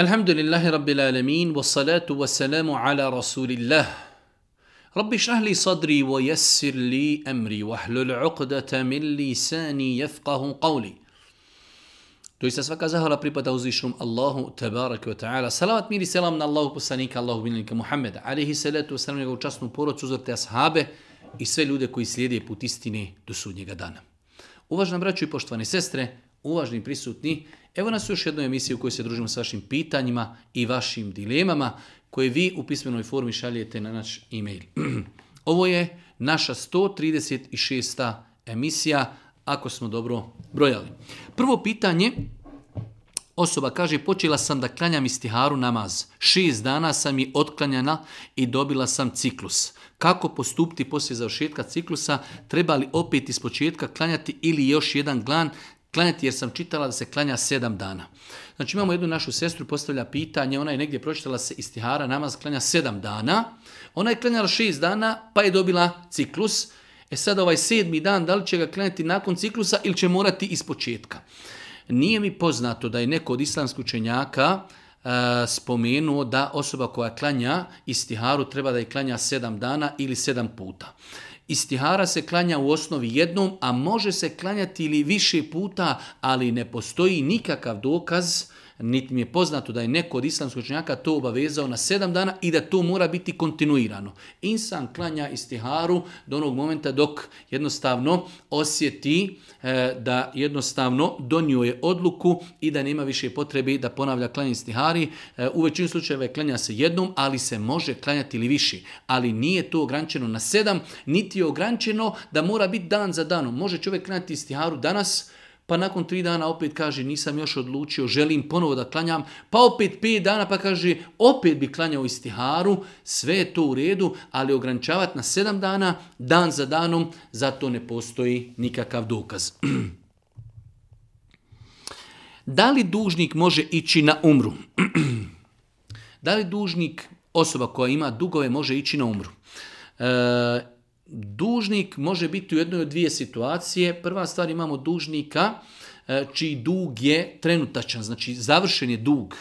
Alhamdulillahi Rabbil Alamin, wassalatu wassalamu ala Rasulillah. Rabbi šahli sadri, wa jessir li emri, wa hlul uqdata min lisani jefqahu qavli. To je svaka zahvala pripada uzvišnom Allahu, tabaraka wa ta'ala. Salavat miri selam na Allahu poslanika, Allahu binilika Muhammed, alihi salatu wassalamu njegovu časnu porod, suzorte ashabe i sve ljude koji slijede put istine do sudnjega dana. Uvažna braću i poštovane sestre, uvažni prisutni, Evo nas još jednoj emisiji u kojoj se družimo s vašim pitanjima i vašim dilemama koje vi u pismenoj formi šaljete na naš e-mail. Ovo je naša 136. emisija, ako smo dobro brojali. Prvo pitanje, osoba kaže, počela sam da klanjam istiharu namaz. Šest dana sam i otklanjana i dobila sam ciklus. Kako postupiti poslije završetka ciklusa? Treba li opet iz početka klanjati ili još jedan glan klanjati jer sam čitala da se klanja sedam dana. Znači imamo jednu našu sestru, postavlja pitanje, ona je negdje pročitala se istihara, namaz klanja sedam dana, ona je klanjala šest dana pa je dobila ciklus, e sad ovaj sedmi dan, da li će ga klanjati nakon ciklusa ili će morati iz početka. Nije mi poznato da je neko od islamskih učenjaka e, spomenuo da osoba koja klanja istiharu treba da je klanja sedam dana ili sedam puta. Istihara se klanja u osnovi jednom, a može se klanjati ili više puta, ali ne postoji nikakav dokaz uh, niti mi je poznato da je neko od islamskoj činjaka to obavezao na sedam dana i da to mora biti kontinuirano. Insan klanja istiharu do onog momenta dok jednostavno osjeti e, da jednostavno donio je odluku i da nema više potrebi da ponavlja klanje istihari. E, u većim slučajeva je klanja se jednom, ali se može klanjati ili više. Ali nije to ograničeno na sedam, niti je ograničeno da mora biti dan za danom. Može čovjek klanjati istiharu danas, pa nakon tri dana opet kaže nisam još odlučio, želim ponovo da klanjam, pa opet pet dana pa kaže opet bi klanjao istiharu, sve je to u redu, ali ograničavati na sedam dana, dan za danom, za to ne postoji nikakav dokaz. da li dužnik može ići na umru? da li dužnik, osoba koja ima dugove, može ići na umru? E, dužnik može biti u jednoj od dvije situacije. Prva stvar imamo dužnika e, čiji dug je trenutačan, znači završen je dug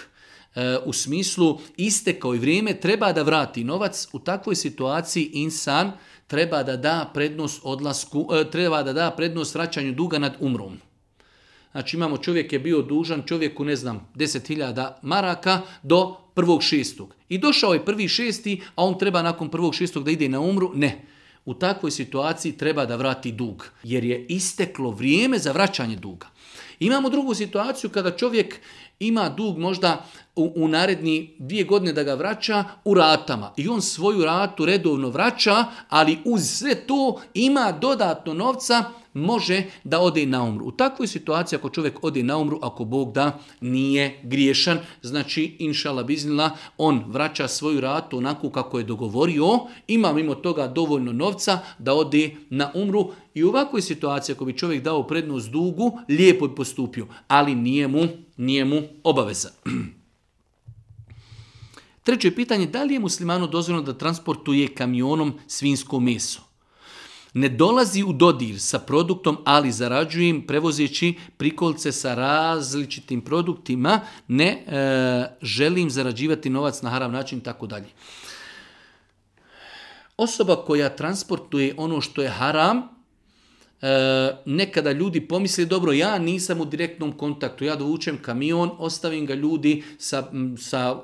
e, u smislu istekao i vrijeme treba da vrati novac, u takvoj situaciji insan treba da da prednost odlasku, e, treba da da prednost vraćanju duga nad umrom. Znači imamo čovjek je bio dužan čovjeku, ne znam, 10.000 maraka do prvog šestog. I došao je prvi šesti, a on treba nakon prvog šestog da ide na umru? Ne. Ne u takvoj situaciji treba da vrati dug, jer je isteklo vrijeme za vraćanje duga. Imamo drugu situaciju kada čovjek ima dug možda u, u naredni dvije godine da ga vraća u ratama i on svoju ratu redovno vraća, ali uz sve to ima dodatno novca može da ode na umru. U takvoj situaciji ako čovjek ode na umru, ako Bog da, nije griješan. Znači, inšala biznila, on vraća svoju ratu onako kako je dogovorio, ima mimo toga dovoljno novca da ode na umru. I u ovakvoj situaciji ako bi čovjek dao prednost dugu, lijepo bi postupio, ali nije mu, nije mu obaveza. Treće pitanje, da li je muslimano dozvoljeno da transportuje kamionom svinsko meso? ne dolazi u dodir sa produktom, ali zarađujem prevozeći prikolce sa različitim produktima, ne e, želim zarađivati novac na haram način tako dalje. Osoba koja transportuje ono što je haram, e, nekada ljudi pomisli, dobro, ja nisam u direktnom kontaktu, ja dovučem kamion, ostavim ga ljudi sa, sa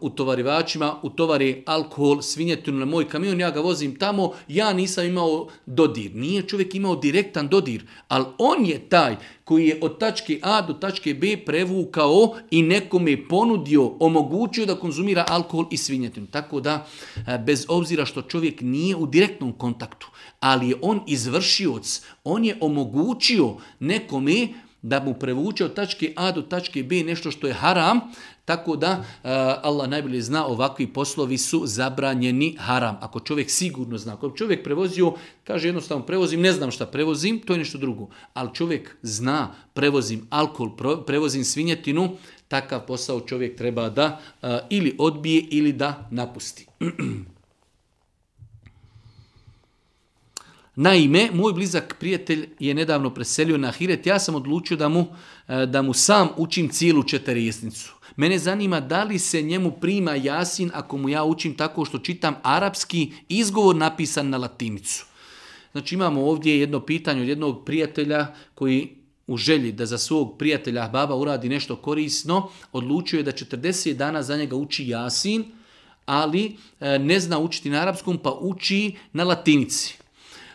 utovarivačima, utovari alkohol, svinjetinu na moj kamion, ja ga vozim tamo, ja nisam imao dodir. Nije čovjek imao direktan dodir, ali on je taj koji je od tačke A do tačke B prevukao i nekome ponudio, omogućio da konzumira alkohol i svinjetinu. Tako da, e, bez obzira što čovjek nije u direktnom kontaktu, ali je on izvršioc, on je omogućio nekome da mu prevuče od tačke A do tačke B nešto što je haram, tako da eh, Allah najbolje zna ovakvi poslovi su zabranjeni haram. Ako čovjek sigurno zna, ako čovjek prevozio, kaže jednostavno prevozim, ne znam šta prevozim, to je nešto drugo, ali čovjek zna prevozim alkohol, prevozim svinjetinu, takav posao čovjek treba da eh, ili odbije ili da napusti. Naime, moj blizak prijatelj je nedavno preselio na Hiret. Ja sam odlučio da mu, e, da mu sam učim cijelu četiriesnicu. Mene zanima da li se njemu prima jasin ako mu ja učim tako što čitam arapski izgovor napisan na latinicu. Znači imamo ovdje jedno pitanje od jednog prijatelja koji u želji da za svog prijatelja baba uradi nešto korisno, odlučio je da 40 dana za njega uči jasin, ali e, ne zna učiti na arapskom pa uči na latinici.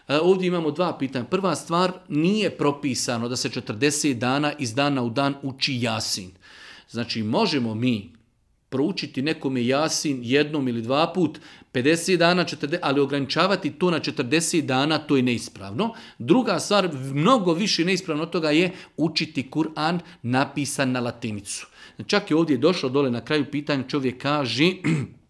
E, ovdje imamo dva pitanja. Prva stvar, nije propisano da se 40 dana iz dana u dan uči jasin. Znači, možemo mi proučiti nekome jasin jednom ili dva put, 50 dana, 40, ali ograničavati to na 40 dana, to je neispravno. Druga stvar, mnogo više neispravno toga je učiti Kur'an napisan na latinicu. Čak je ovdje došlo dole na kraju pitanja, čovjek kaže...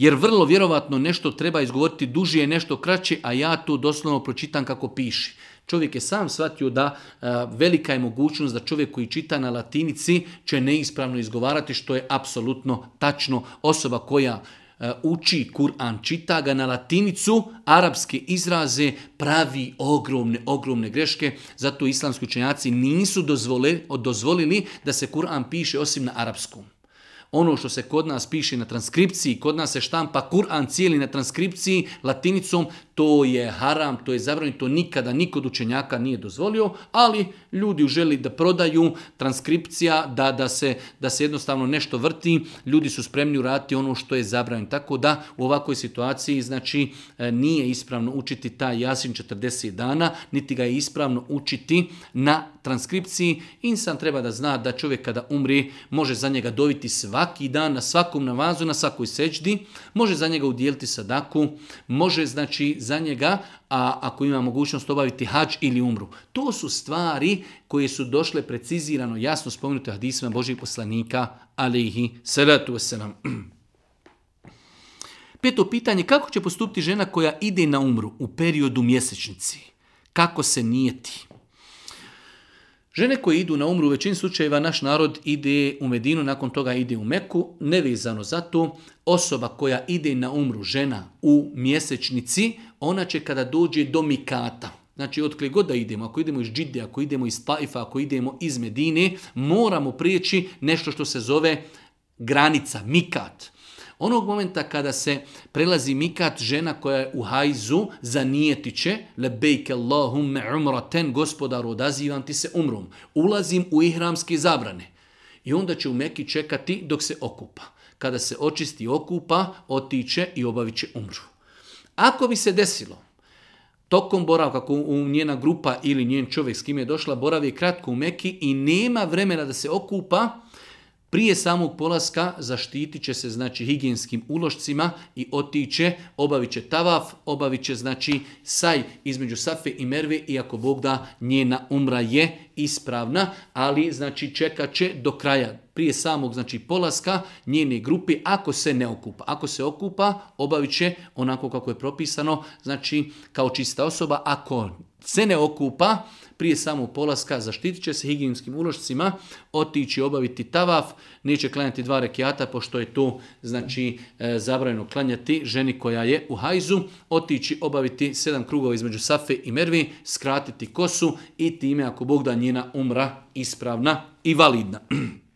jer vrlo vjerovatno nešto treba izgovoriti dužije, nešto kraće, a ja to doslovno pročitam kako piši. Čovjek je sam shvatio da a, e, velika je mogućnost da čovjek koji čita na latinici će neispravno izgovarati, što je apsolutno tačno. Osoba koja a, e, uči Kur'an, čita ga na latinicu, arapske izraze pravi ogromne, ogromne greške. Zato islamski učenjaci nisu dozvole, dozvolili da se Kur'an piše osim na arapskom ono što se kod nas piše na transkripciji, kod nas se štampa Kur'an cijeli na transkripciji latinicom, to je haram, to je zabranjeno, to nikada nikod učenjaka nije dozvolio, ali ljudi želi da prodaju transkripcija, da, da, se, da se jednostavno nešto vrti, ljudi su spremni urati ono što je zabranjeno. Tako da u ovakoj situaciji znači e, nije ispravno učiti taj jasin 40 dana, niti ga je ispravno učiti na transkripciji. Insan treba da zna da čovjek kada umri može za njega dobiti svaki dan na svakom navazu, na svakoj seđdi, može za njega udjeliti sadaku, može znači za njega, a ako ima mogućnost obaviti hađ ili umru. To su stvari koje su došle precizirano, jasno spomenute hadisima Božih poslanika, alihi salatu wasalam. Peto pitanje, kako će postupiti žena koja ide na umru u periodu mjesečnici? Kako se nijeti? Žene koje idu na umru, u većini slučajeva naš narod ide u Medinu, nakon toga ide u Meku, nevezano za to, osoba koja ide na umru, žena u mjesečnici, ona će kada dođe do Mikata, znači otkli god da idemo, ako idemo iz Džide, ako idemo iz Taifa, ako idemo iz Medine, moramo prijeći nešto što se zove granica, Mikat. Onog momenta kada se prelazi Mikat, žena koja je u hajzu, zanijeti će, lebejke Allahumme umraten, gospodaru, odazivam ti se umrom. Ulazim u ihramske zabrane. I onda će u Meki čekati dok se okupa. Kada se očisti okupa, otiće i obavit će umru. Ako bi se desilo, tokom boravka, kako u njena grupa ili njen čovjek s kim je došla, boravi kratko u Meki i nema vremena da se okupa, Prije samog polaska zaštitit će se znači, higijenskim ulošcima i otiće, obavit će tavaf, obavit će znači, saj između Safe i Merve, iako Bog da njena umra je ispravna, ali znači, čekat će do kraja. Prije samog znači, polaska njene grupi, ako se ne okupa. Ako se okupa, obavit će onako kako je propisano, znači kao čista osoba, ako se ne okupa, prije samog polaska zaštitit će se higijenskim ulošcima, otići obaviti tavaf, neće klanjati dva rekiata, pošto je to znači, e, zabravljeno klanjati ženi koja je u hajzu, otići obaviti sedam krugova između safe i mervi, skratiti kosu i time ako Bog da njena umra ispravna i validna.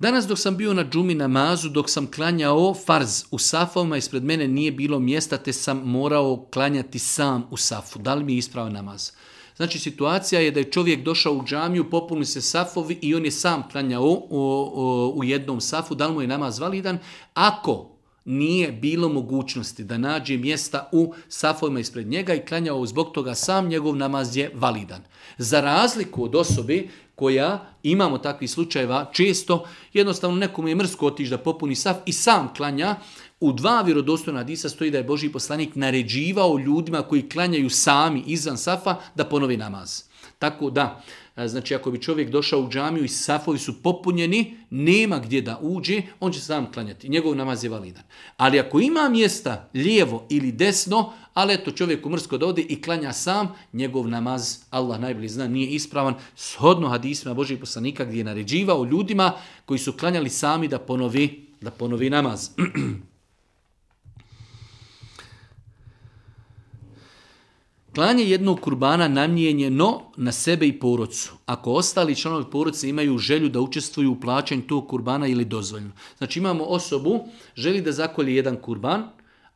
Danas dok sam bio na džumi namazu, dok sam klanjao farz u safovima, ispred mene nije bilo mjesta te sam morao klanjati sam u safu. Da li mi je ispravan namaz? Znači situacija je da je čovjek došao u džamiju, popuni se safovi i on je sam klanjao u, u, u jednom safu, da li mu je namaz validan? Ako nije bilo mogućnosti da nađe mjesta u safovima ispred njega i klanjao zbog toga sam, njegov namaz je validan. Za razliku od osobi koja, imamo takvi slučajeva često, jednostavno nekomu je mrsko otiš da popuni saf i sam klanja, u dva vjerodostojna hadisa stoji da je Boži poslanik naređivao ljudima koji klanjaju sami izvan safa da ponovi namaz. Tako da, znači ako bi čovjek došao u džamiju i safovi su popunjeni, nema gdje da uđe, on će sam klanjati. Njegov namaz je validan. Ali ako ima mjesta lijevo ili desno, Ali eto, čovjek u mrsko dode i klanja sam, njegov namaz, Allah najbolji zna, nije ispravan, shodno hadisma Božih poslanika gdje je naređivao ljudima koji su klanjali sami da ponovi, da ponovi namaz. Klanje jednog kurbana namnijen je no na sebe i porodcu. Ako ostali članovi porodce imaju želju da učestvuju u plaćanju tog kurbana ili dozvoljno. Znači imamo osobu, želi da zakolje jedan kurban,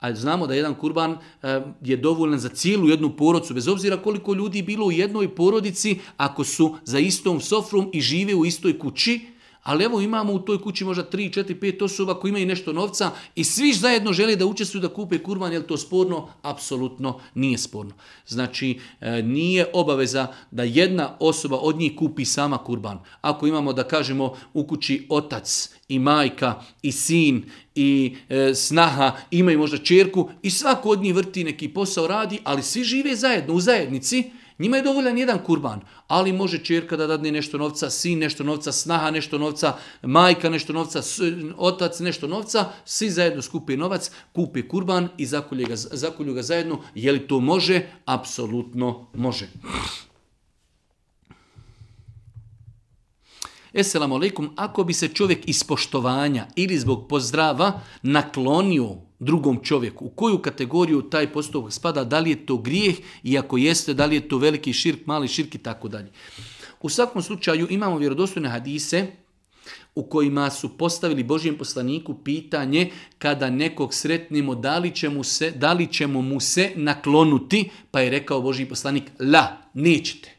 A znamo da jedan kurban eh, je dovoljan za cijelu jednu porodicu, bez obzira koliko ljudi bilo u jednoj porodici, ako su za istom sofrom i žive u istoj kući, ali evo imamo u toj kući možda 3, 4, 5 osoba koji imaju nešto novca i svi zajedno žele da učestvuju da kupe kurban, je to sporno? Apsolutno nije sporno. Znači, e, nije obaveza da jedna osoba od njih kupi sama kurban. Ako imamo, da kažemo, u kući otac i majka i sin i e, snaha, imaju možda čerku i svako od njih vrti neki posao radi, ali svi žive zajedno u zajednici, Njima je dovoljan jedan kurban, ali može čerka da dadne nešto novca, sin nešto novca, snaha nešto novca, majka nešto novca, otac nešto novca, svi zajedno skupe novac, kupe kurban i zakolju ga, zakolju ga zajedno. Je li to može? Apsolutno može. Esselamu alaikum, ako bi se čovjek iz poštovanja ili zbog pozdrava naklonio drugom čovjeku. U koju kategoriju taj postupak spada, da li je to grijeh i ako jeste, da li je to veliki širk, mali širk i tako dalje. U svakom slučaju imamo vjerodostojne hadise u kojima su postavili Božijem poslaniku pitanje kada nekog sretnimo da li ćemo, se, da li ćemo mu se naklonuti, pa je rekao Božiji poslanik, la, nećete.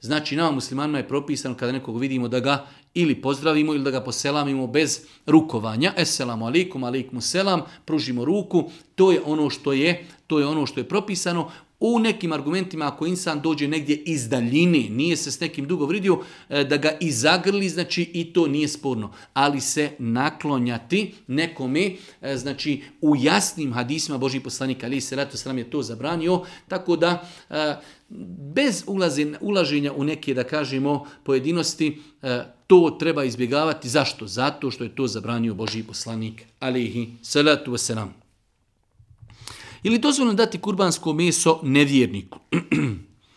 Znači, nama muslimanima je propisano kada nekog vidimo da ga ili pozdravimo ili da ga poselamimo bez rukovanja. Esselamu alaikum, alaikum selam, pružimo ruku. To je ono što je to je ono što je propisano u nekim argumentima ako insan dođe negdje iz daljine, nije se s nekim dugo vridio, e, da ga i zagrli, znači i to nije sporno. Ali se naklonjati nekome, e, znači u jasnim hadisima Boži poslanika, ali se ratu sram je to zabranio, tako da e, bez ulaženja u neke, da kažemo, pojedinosti, to treba izbjegavati. Zašto? Zato što je to zabranio Boži poslanik, ali i salatu wasalamu. Ili dozvoljno dati kurbansko meso nevjerniku?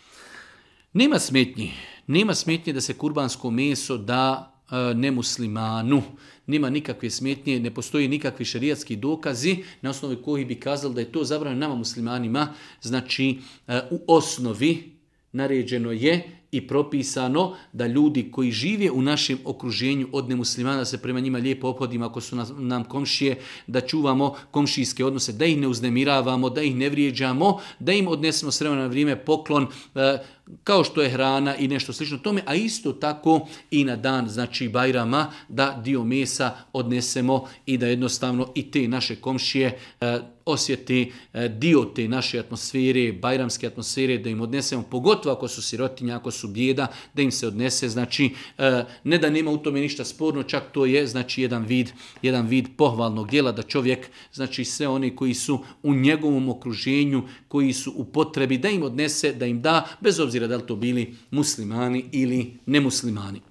nema smetnje, nema smetnje da se kurbansko meso da e, nemuslimanu. Nima nikakve smetnje, ne postoji nikakvi šarijatski dokazi na osnovi koji bi kazali da je to zabrano nama muslimanima. Znači, e, u osnovi naređeno je i propisano da ljudi koji žive u našem okruženju od nemuslimana se prema njima lijepo opodimo ako su nam, nam komšije, da čuvamo komšijske odnose, da ih ne uznemiravamo, da ih ne vrijeđamo, da im odnesemo s vremena na vrijeme poklon, uh, kao što je hrana i nešto slično tome, a isto tako i na dan, znači Bajrama, da dio mesa odnesemo i da jednostavno i te naše komšije e, osjeti e, dio te naše atmosfere, bajramske atmosfere, da im odnesemo, pogotovo ako su sirotinje, ako su bjeda, da im se odnese, znači e, ne da nema u tome ništa sporno, čak to je znači jedan vid, jedan vid pohvalnog dijela, da čovjek, znači sve one koji su u njegovom okruženju, koji su u potrebi, da im odnese, da im da, bez obzira obzira da li to bili muslimani ili nemuslimani.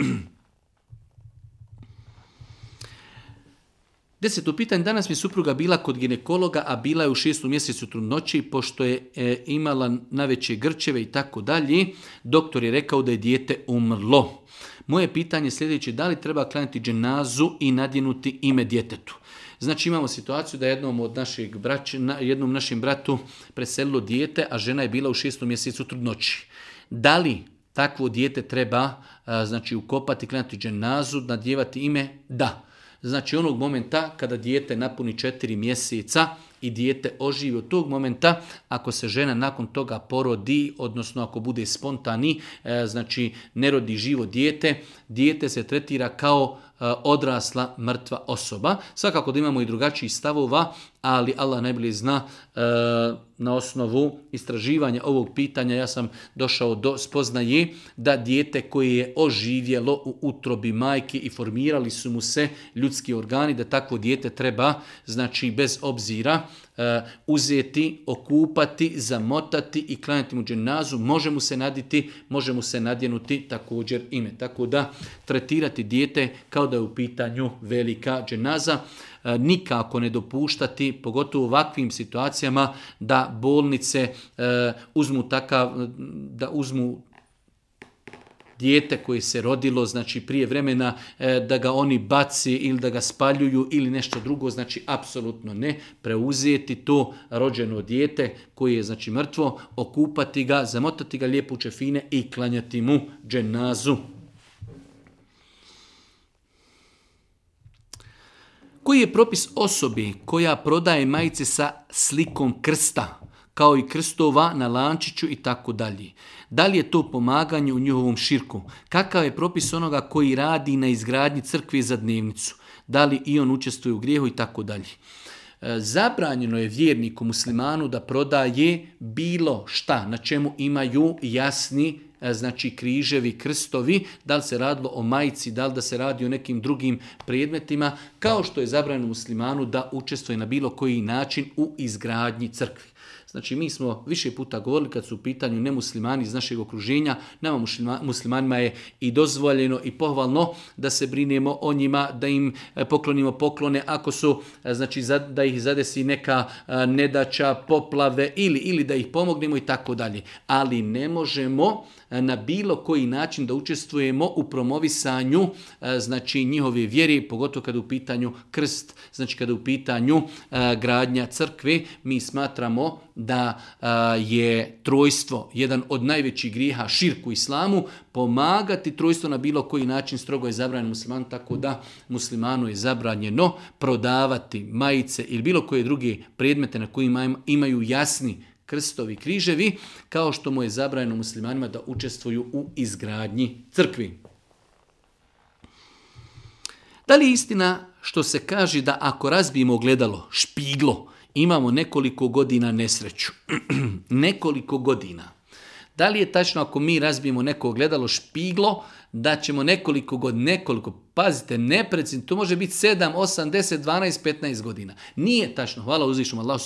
Deseto pitanje, danas mi supruga bila kod ginekologa, a bila je u šestom mjesecu trudnoći, pošto je e, imala naveće grčeve i tako dalje, doktor je rekao da je dijete umrlo. Moje pitanje je sljedeće, da li treba klaniti dženazu i nadjenuti ime djetetu? Znači imamo situaciju da jednom od našeg brać, na, jednom našem bratu preselilo dijete, a žena je bila u šestom mjesecu trudnoći da li takvo dijete treba znači ukopati klanati dženazu nadjevati ime da znači onog momenta kada dijete napuni četiri mjeseca i dijete oživi od tog momenta ako se žena nakon toga porodi odnosno ako bude spontani e, znači ne rodi živo dijete dijete se tretira kao e, odrasla mrtva osoba. Svakako da imamo i drugačiji stavova, ali Allah najbolje zna e, na osnovu istraživanja ovog pitanja, ja sam došao do spoznaje da dijete koje je oživjelo u utrobi majke i formirali su mu se ljudski organi, da takvo dijete treba, znači bez obzira, e, uzeti, okupati, zamotati i klanjati mu dženazu, može mu se naditi, može mu se nadjenuti također ime. Tako da, tretirati dijete kao da je u pitanju velika dženaza, E, nikako ne dopuštati, pogotovo u ovakvim situacijama, da bolnice e, uzmu takav, e, da uzmu djete koje se rodilo znači prije vremena da ga oni baci ili da ga spaljuju ili nešto drugo znači apsolutno ne preuzeti to rođeno djete koje je znači mrtvo okupati ga zamotati ga lijepo u čefine i klanjati mu dženazu Koji je propis osobe koja prodaje majice sa slikom krsta, kao i krstova na lančiću i tako dalje? Da li je to pomaganje u njihovom širku? Kakav je propis onoga koji radi na izgradnji crkve za dnevnicu? Da li i on učestvuje u grijehu i tako dalje? E, zabranjeno je vjerniku muslimanu da prodaje bilo šta na čemu imaju jasni e, znači križevi, krstovi, da li se radilo o majici, da li da se radi o nekim drugim predmetima, kao što je zabranjeno muslimanu da učestvuje na bilo koji način u izgradnji crkvi. Znači mi smo više puta govorili kad su u pitanju nemuslimani iz našeg okruženja, nama muslimanima je i dozvoljeno i pohvalno da se brinemo o njima, da im e, poklonimo poklone ako su, e, znači da ih zadesi neka e, nedača, poplave ili ili da ih pomognemo i tako dalje. Ali ne možemo uh, E, na bilo koji način da učestvujemo u promovisanju e, znači njihove vjere, pogotovo kada u pitanju krst, znači kada u pitanju e, gradnja crkve, mi smatramo da je trojstvo jedan od najvećih griha širku islamu, pomagati trojstvo na bilo koji način strogo je zabranjen musliman, tako da muslimanu je zabranjeno prodavati majice ili bilo koje druge predmete na kojima imaju jasni krstovi, križevi, kao što mu je zabrajeno muslimanima da učestvuju u izgradnji crkvi. Da li istina što se kaže da ako razbijemo gledalo, špiglo, imamo nekoliko godina nesreću? nekoliko godina. Da li je tačno ako mi razbijemo neko gledalo, špiglo, da ćemo nekoliko god, nekoliko, pazite, neprecin, to može biti 7, 8, 10, 12, 15 godina. Nije tačno, hvala uzvišom Allah,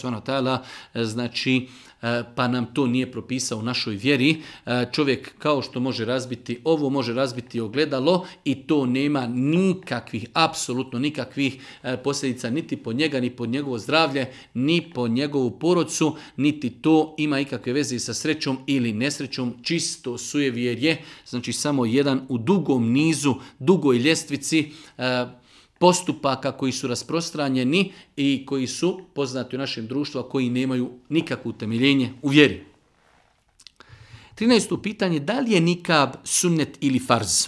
e, znači, uh, E, pa nam to nije propisao u našoj vjeri. E, čovjek kao što može razbiti ovo, može razbiti ogledalo i to nema nikakvih, apsolutno nikakvih e, posljedica niti po njega, ni po njegovo zdravlje, ni po njegovu porodcu, niti to ima ikakve veze sa srećom ili nesrećom. Čisto sujevjer je, znači samo jedan u dugom nizu, dugoj ljestvici, uh, postupaka koji su rasprostranjeni i koji su poznati u našem društvu, a koji nemaju nikakvo utemeljenje u vjeri. 13. pitanje, da li je nikab sunnet ili farz?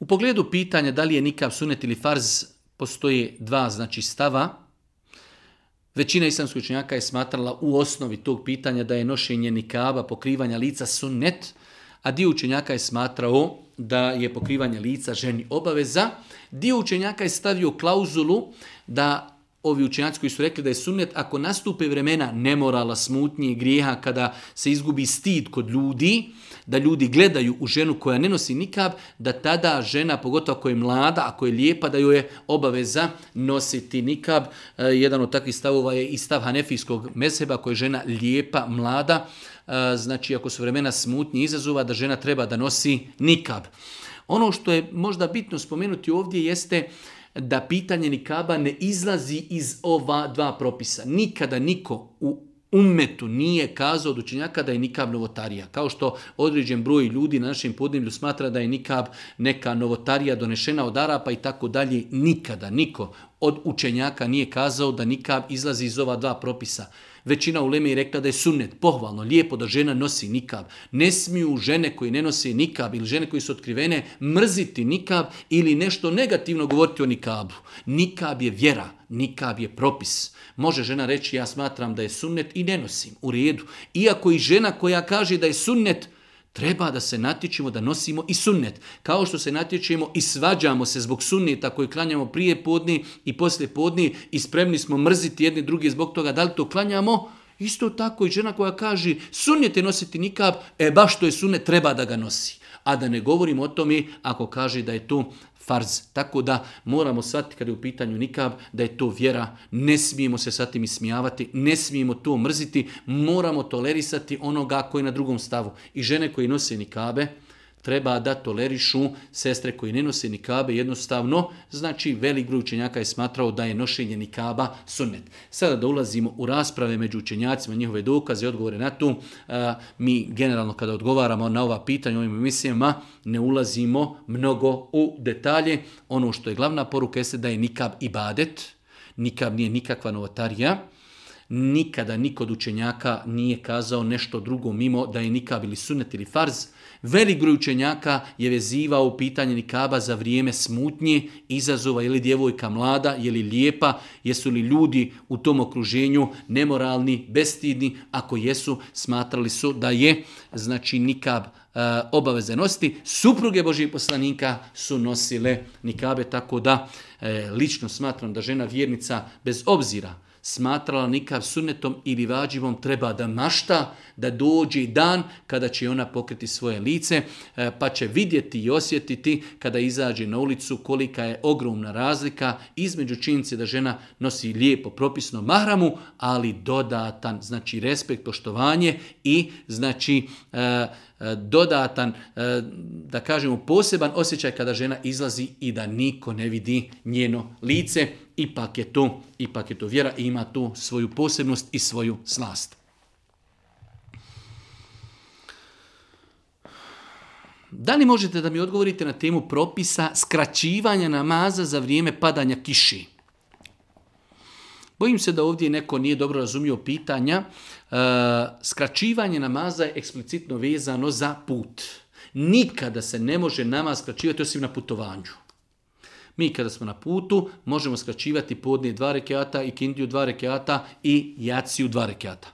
U pogledu pitanja da li je nikab sunnet ili farz, postoje dva znači stava. Većina islamskoj učenjaka je smatrala u osnovi tog pitanja da je nošenje nikaba, pokrivanja lica sunnet, a dio učenjaka je smatrao da je pokrivanje lica ženi obaveza. Dio učenjaka je stavio klauzulu da ovi učenjaci koji su rekli da je sunnet ako nastupe vremena nemorala, smutnije, grijeha, kada se izgubi stid kod ljudi, da ljudi gledaju u ženu koja ne nosi nikab, da tada žena, pogotovo ako je mlada, ako je lijepa, da joj je obaveza nositi nikab. E, jedan od takvih stavova je i stav hanefijskog meseba koja je žena lijepa, mlada, e, znači ako su vremena smutnije izazova, da žena treba da nosi nikab. Ono što je možda bitno spomenuti ovdje jeste da pitanje nikaba ne izlazi iz ova dva propisa. Nikada niko u ummetu nije kazao od učenjaka da je nikab novotarija. Kao što određen broj ljudi na našem podnimlju smatra da je nikab neka novotarija donešena od Arapa i tako dalje, nikada niko od učenjaka nije kazao da nikab izlazi iz ova dva propisa većina uleme je rekla da je sunnet pohvalno, lijepo da žena nosi nikab. Ne smiju žene koje ne nose nikab ili žene koje su otkrivene mrziti nikab ili nešto negativno govoriti o nikabu. Nikab je vjera, nikab je propis. Može žena reći ja smatram da je sunnet i ne nosim u redu. Iako i žena koja kaže da je sunnet pohvalno, Treba da se natječimo da nosimo i sunnet. Kao što se natječimo i svađamo se zbog sunneta koji klanjamo prije podni i poslije podni i spremni smo mrziti jedni drugi zbog toga da li to klanjamo, isto tako i žena koja kaže sunnet je nositi nikab, e baš to je sunnet, treba da ga nosi a da ne govorim o tome ako kaže da je to farz. Tako da moramo shvatiti kada je u pitanju nikab da je to vjera, ne smijemo se sa tim ismijavati, ne smijemo to mrziti, moramo tolerisati onoga koji je na drugom stavu. I žene koje nose nikabe, treba da tolerišu sestre koji ne nose nikabe jednostavno, znači velik broj učenjaka je smatrao da je nošenje nikaba sunnet. Sada da ulazimo u rasprave među učenjacima, njihove dokaze i odgovore na to, mi generalno kada odgovaramo na ova pitanja ovim emisijama ne ulazimo mnogo u detalje. Ono što je glavna poruka jeste da je nikab ibadet, nikab nije nikakva novatarija, nikada niko od učenjaka nije kazao nešto drugo mimo da je nikab ili sunnet ili farz, Velik broj učenjaka je vezivao pitanje nikaba za vrijeme smutnje, izazova ili djevojka mlada, je li lijepa, jesu li ljudi u tom okruženju nemoralni, bestidni, ako jesu, smatrali su da je znači nikab e, obaveze nositi. Supruge Božih poslanika su nosile nikabe, tako da e, lično smatram da žena vjernica bez obzira smatrala nikav sunetom ili vađivom, treba da mašta da dođe dan kada će ona pokriti svoje lice, e, pa će vidjeti i osjetiti kada izađe na ulicu kolika je ogromna razlika između činjice da žena nosi lijepo propisno mahramu, ali dodatan, znači respekt, poštovanje i znači e, E, dodatan, e, da kažemo poseban osjećaj kada žena izlazi i da niko ne vidi njeno lice. Ipak je to, ipak je to vjera i ima tu svoju posebnost i svoju slast. Da li možete da mi odgovorite na temu propisa skraćivanja namaza za vrijeme padanja kiši? Bojim se da ovdje neko nije dobro razumio pitanja. Uh, Eh, skraćivanje namaza je eksplicitno vezano za put. Nikada se ne može namaz skraćivati osim na putovanju. Mi kada smo na putu, možemo skraćivati podne dva rekeata, ikindiju dva rekeata i jaciju dva rekeata.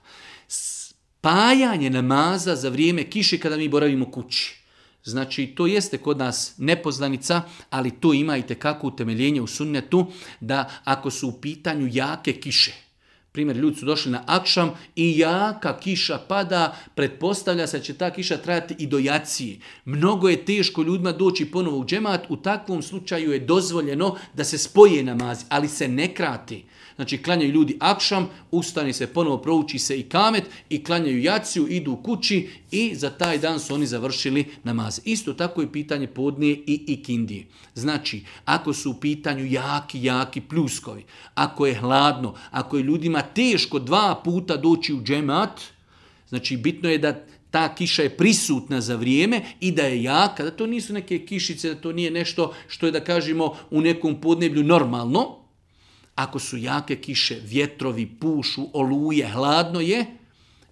Spajanje namaza za vrijeme kiše kada mi boravimo kući. Znači, to jeste kod nas nepoznanica, ali to ima i tekako utemeljenje u sunnetu da ako su u pitanju jake kiše, Primjer, ljudi su došli na Akšam i jaka kiša pada, pretpostavlja se da će ta kiša trajati i do jacije. Mnogo je teško ljudima doći ponovo u džemat, u takvom slučaju je dozvoljeno da se spoje namazi, ali se ne krati. Znači klanjaju ljudi akšam, ustani se ponovo, prouči se i kamet i klanjaju jaciju, idu u kući i za taj dan su oni završili namaz. Isto tako je pitanje podnije i ikindije. Znači, ako su u pitanju jaki, jaki pljuskovi, ako je hladno, ako je ljudima teško dva puta doći u džemat, znači bitno je da ta kiša je prisutna za vrijeme i da je jaka, da to nisu neke kišice, da to nije nešto što je da kažemo u nekom podneblju normalno, ako su jake kiše, vjetrovi, pušu, oluje, hladno je,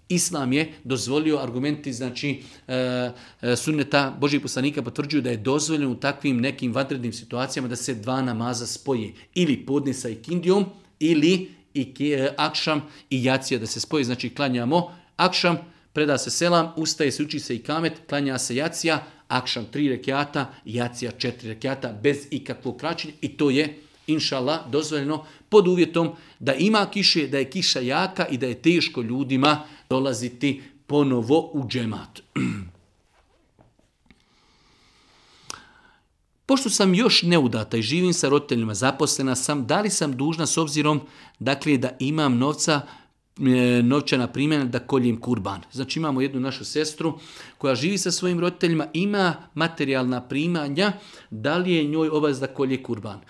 Islam je dozvolio argumenti, znači e, e sunneta Božih poslanika potvrđuju da je dozvoljeno u takvim nekim vatrednim situacijama da se dva namaza spoje ili podne sa ikindijom ili ik, e, akšam i jacija da se spoje. Znači klanjamo akšam, preda se selam, ustaje se, uči se i kamet, klanja se jacija, akšam tri rekiata, jacija četiri rekiata bez ikakvog kraćenja i to je inšallah, dozvoljeno, pod uvjetom da ima kiše, da je kiša jaka i da je teško ljudima dolaziti ponovo u džemat. Pošto sam još neudata i živim sa roditeljima zaposlena, sam, da li sam dužna s obzirom dakle, da imam novca, e, novčana primjena da koljem kurban. Znači imamo jednu našu sestru koja živi sa svojim roditeljima, ima materijalna primanja, da li je njoj obaz da kolje kurban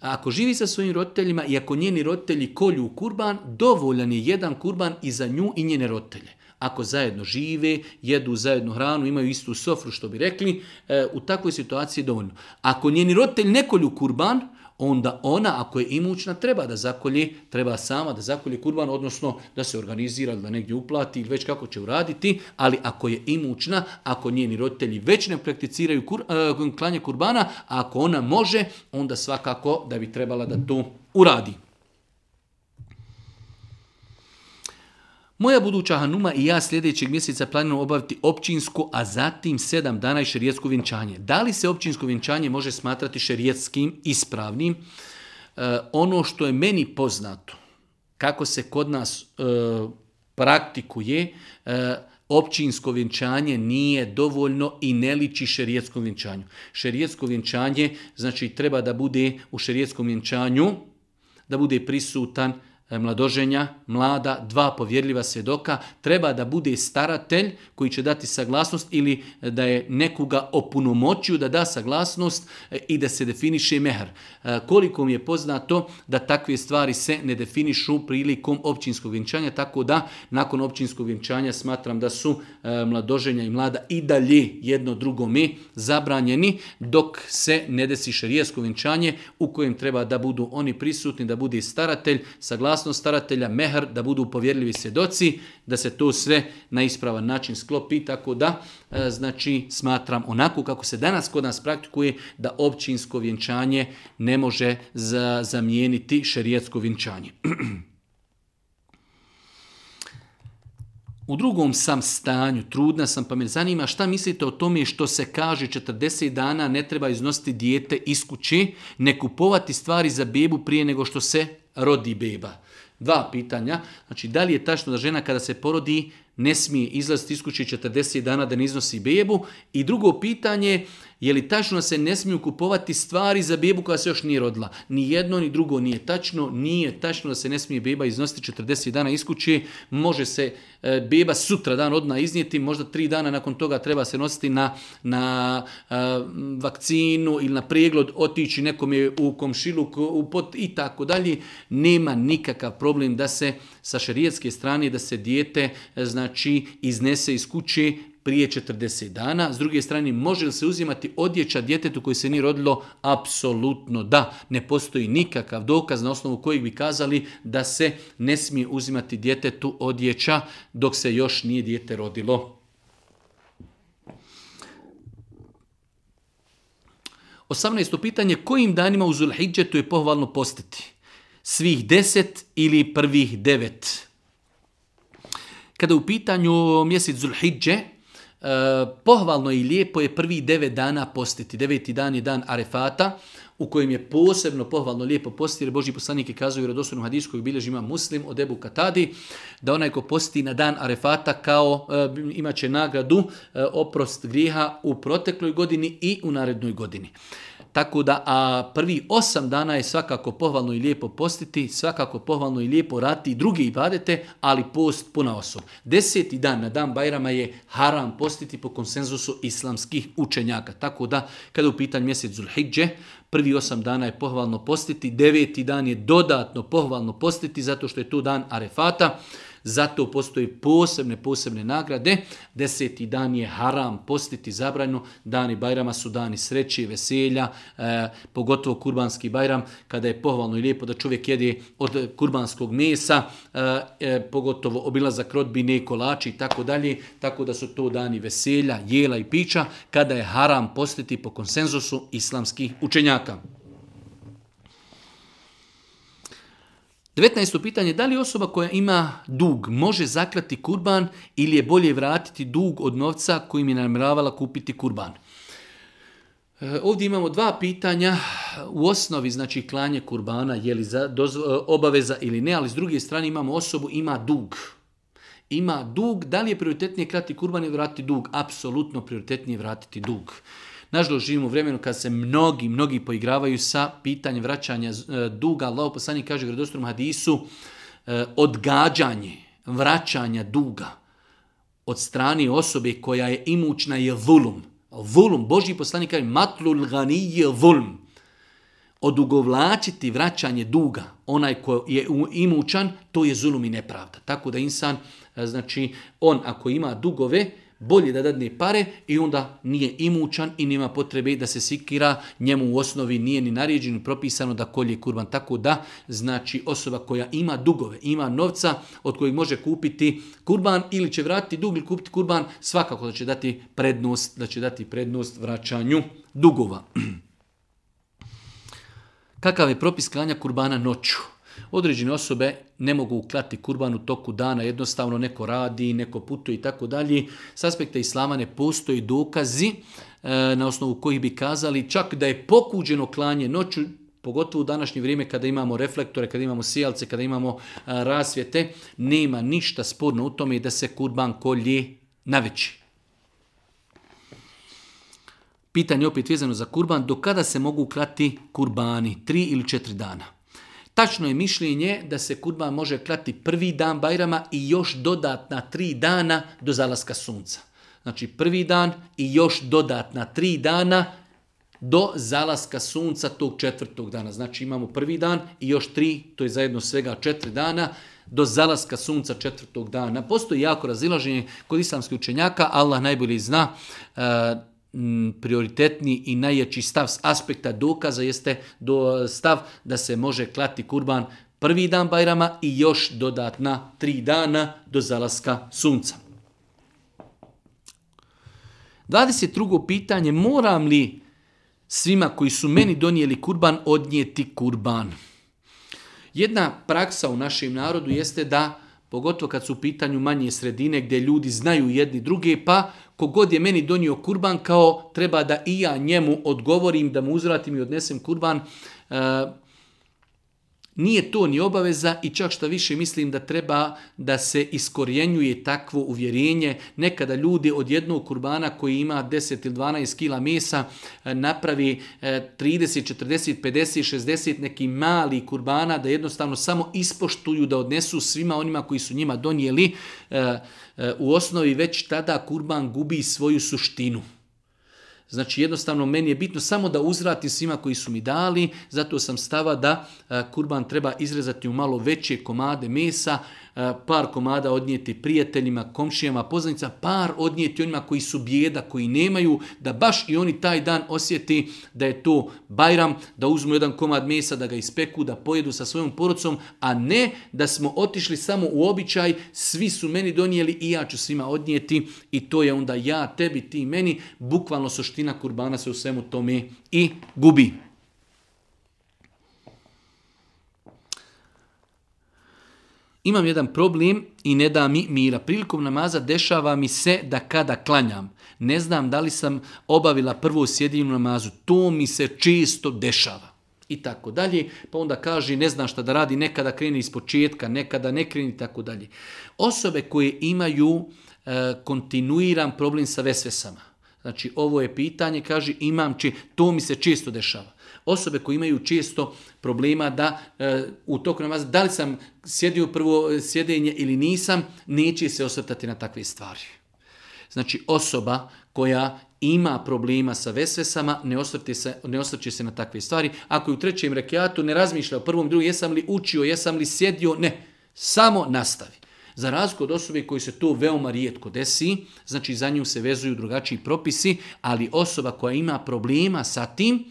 ako živi sa svojim roditeljima i ako njeni roditelji kolju kurban, dovoljan je jedan kurban i za nju i njene roditelje. Ako zajedno žive, jedu zajedno hranu, imaju istu sofru što bi rekli, e, u takvoj situaciji je dovoljno. Ako njeni roditelj ne kolju kurban, onda ona, ako je imućna, treba da zakolje, treba sama da zakolje kurban, odnosno da se organizira, da negdje uplati ili već kako će uraditi, ali ako je imućna, ako njeni roditelji već ne prakticiraju kur, uh, klanje kurbana, ako ona može, onda svakako da bi trebala da to uradi. Moja buduća Hanuma i ja sljedećeg mjeseca planiramo obaviti općinsko, a zatim sedam dana i šerijetsko vjenčanje. Da li se općinsko vjenčanje može smatrati šerijetskim ispravnim? E, ono što je meni poznato, kako se kod nas e, praktikuje, e, općinsko vjenčanje nije dovoljno i ne liči šerijetskom vjenčanju. Šerijetsko vjenčanje znači, treba da bude u šerijetskom vjenčanju, da bude prisutan vjenčanje E, mladoženja, mlada, dva povjerljiva svjedoka, treba da bude staratelj koji će dati saglasnost ili da je nekoga opunomoćio da da saglasnost e, i da se definiše mehar. E, koliko mi je poznato da takve stvari se ne definišu prilikom općinskog vjenčanja, tako da nakon općinskog vjenčanja smatram da su mladoženja i mlada i dalje jedno drugo mi zabranjeni dok se ne desi šarijesko vjenčanje u kojem treba da budu oni prisutni, da bude staratelj, saglasnost saglasnost staratelja, mehr, da budu povjerljivi svjedoci, da se to sve na ispravan način sklopi, tako da e, znači smatram onako kako se danas kod nas praktikuje da općinsko vjenčanje ne može za, zamijeniti šerijetsko vjenčanje. U drugom sam stanju, trudna sam, pa me zanima šta mislite o tome što se kaže 40 dana ne treba iznositi dijete iz kući, ne kupovati stvari za bebu prije nego što se rodi beba. Dva pitanja. Znači, da li je tačno da žena kada se porodi ne smije izlaziti iz kuće 40 dana da ne iznosi bebu. I drugo pitanje je li tačno se ne smiju kupovati stvari za bebu koja se još nije rodila. Ni jedno ni drugo nije tačno. Nije tačno da se ne smije beba iznositi 40 dana iz kuće. Može se e, beba sutra dan odna iznijeti, možda tri dana nakon toga treba se nositi na, na a, e, vakcinu ili na pregled, otići nekom je u komšilu u pot i tako dalje. Nema nikakav problem da se sa šerijetske strane da se dijete e, znači, znači iznese iz kuće prije 40 dana. S druge strane, može li se uzimati odjeća djetetu koji se nije rodilo? Apsolutno da. Ne postoji nikakav dokaz na osnovu kojeg bi kazali da se ne smije uzimati djetetu odjeća dok se još nije djete rodilo. Osamnaesto pitanje, kojim danima u Zulhidžetu je pohvalno postiti? Svih deset ili prvih devet? Svih deset ili prvih devet? Kada u pitanju mjesec Zulhidže, e, pohvalno i lijepo je prvi devet dana postiti. Deveti dan je dan Arefata, u kojem je posebno pohvalno lijepo postiti, jer Boži poslanik je kazao u radosvenom hadijsku koju bilježi ima muslim od Ebu Katadi, da onaj ko posti na dan Arefata kao e, imaće nagradu e, oprost grijeha u protekloj godini i u narednoj godini. Tako da a prvi osam dana je svakako pohvalno i lijepo postiti, svakako pohvalno i lijepo rati i druge ibadete, ali post puna osob. Deseti dan na dan Bajrama je haram postiti po konsenzusu islamskih učenjaka. Tako da, kada u pitanju mjesec Zulhidže, prvi osam dana je pohvalno postiti, deveti dan je dodatno pohvalno postiti zato što je tu dan Arefata, Zato postoji posebne, posebne nagrade. Deseti dan je haram postiti zabranjeno. Dani Bajrama su dani sreće, veselja, e, pogotovo kurbanski Bajram, kada je pohvalno i lijepo da čovjek jede od kurbanskog mesa, e, e, pogotovo obilazak rodbine, kolači i tako dalje. Tako da su to dani veselja, jela i pića, kada je haram postiti po konsenzusu islamskih učenjaka. 19. pitanje, da li osoba koja ima dug može zaklati kurban ili je bolje vratiti dug od novca kojim je namiravala kupiti kurban? E, ovdje imamo dva pitanja, u osnovi znači klanje kurbana je li za dozvo, e, obaveza ili ne, ali s druge strane imamo osobu, ima dug. Ima dug, da li je prioritetnije krati kurban ili vratiti dug? Apsolutno prioritetnije vratiti dug. Nažalost, živimo u vremenu kad se mnogi, mnogi poigravaju sa pitanjem vraćanja eh, duga. Allah poslanik kaže u gradostrom hadisu eh, odgađanje, vraćanja duga od strane osobe koja je imućna je vulum. Vulum, Boži poslanik kaže matlul gani je vulum. Odugovlačiti vraćanje duga onaj ko je imućan, to je zulum i nepravda. Tako da insan, eh, znači, on ako ima dugove, bolje da dadne pare i onda nije imućan i nema potrebe da se sikira, njemu u osnovi nije ni naređen ni propisano da kolje kurban. Tako da, znači osoba koja ima dugove, ima novca od kojeg može kupiti kurban ili će vratiti dug ili kupiti kurban, svakako da će dati prednost, da će dati prednost vraćanju dugova. Kakav je propis klanja kurbana noću? određene osobe ne mogu uklati kurban u toku dana, jednostavno neko radi, neko putuje i tako dalje. S aspekta islama ne postoji dokazi e, na osnovu kojih bi kazali čak da je pokuđeno klanje noću, pogotovo u današnje vrijeme kada imamo reflektore, kada imamo sijalce, kada imamo a, e, rasvijete, nema ništa sporno u tome da se kurban kolje na veći. Pitanje opet vezano za kurban, do kada se mogu uklati kurbani? Tri ili četiri dana? Tačno je mišljenje da se kurban može klati prvi dan Bajrama i još dodatna tri dana do zalaska sunca. Znači prvi dan i još dodatna tri dana do zalaska sunca tog četvrtog dana. Znači imamo prvi dan i još tri, to je zajedno svega četiri dana, do zalaska sunca četvrtog dana. Postoji jako razilaženje kod islamske učenjaka, Allah najbolji zna, uh, Mm, prioritetni i najjači stav s aspekta dokaza jeste do stav da se može klati kurban prvi dan Bajrama i još dodatna tri dana do zalaska sunca. 22. pitanje, moram li svima koji su meni donijeli kurban odnijeti kurban? Jedna praksa u našem narodu jeste da pogotovo kad su u pitanju manje sredine gdje ljudi znaju jedni druge, pa kogod je meni donio kurban kao treba da i ja njemu odgovorim, da mu uzratim i odnesem kurban, uh, Nije to ni obaveza i čak što više mislim da treba da se iskorjenjuje takvo uvjerenje. Nekada ljudi od jednog kurbana koji ima 10 ili 12 kila mesa eh, napravi 30, 40, 50, 60 neki mali kurbana da jednostavno samo ispoštuju da odnesu svima onima koji su njima donijeli eh, eh, u osnovi već tada kurban gubi svoju suštinu. Znači jednostavno meni je bitno samo da uzratim svima koji su mi dali, zato sam stava da eh, kurban treba izrezati u malo veće komade mesa, E, par komada odnijeti prijateljima, komšijama, poznanicama, par odnijeti onima koji su bijeda, koji nemaju, da baš i oni taj dan osjeti da je to bajram, da uzmu jedan komad mesa, da ga ispeku, da pojedu sa svojom porodcom, a ne da smo otišli samo u običaj, svi su meni donijeli i ja ću svima odnijeti i to je onda ja, tebi, ti, meni, bukvalno suština kurbana se u svemu tome i gubi. imam jedan problem i ne da mi mira. Prilikom namaza dešava mi se da kada klanjam, ne znam da li sam obavila prvo sjedinu namazu, to mi se često dešava. I tako dalje, pa onda kaže ne zna šta da radi, nekada kreni iz početka, nekada ne kreni i tako dalje. Osobe koje imaju e, kontinuiran problem sa vesvesama, znači ovo je pitanje, kaže imam či, to mi se često dešava osobe koje imaju često problema da e, u toku namaza, da li sam sjedio prvo sjedenje ili nisam, neće se osvrtati na takve stvari. Znači osoba koja ima problema sa vesvesama, ne, se, ne osvrće se na takve stvari. Ako je u trećem rekiatu ne razmišlja o prvom, drugom, jesam li učio, jesam li sjedio, ne. Samo nastavi. Za razliku od osobe koji se to veoma rijetko desi, znači za nju se vezuju drugačiji propisi, ali osoba koja ima problema sa tim,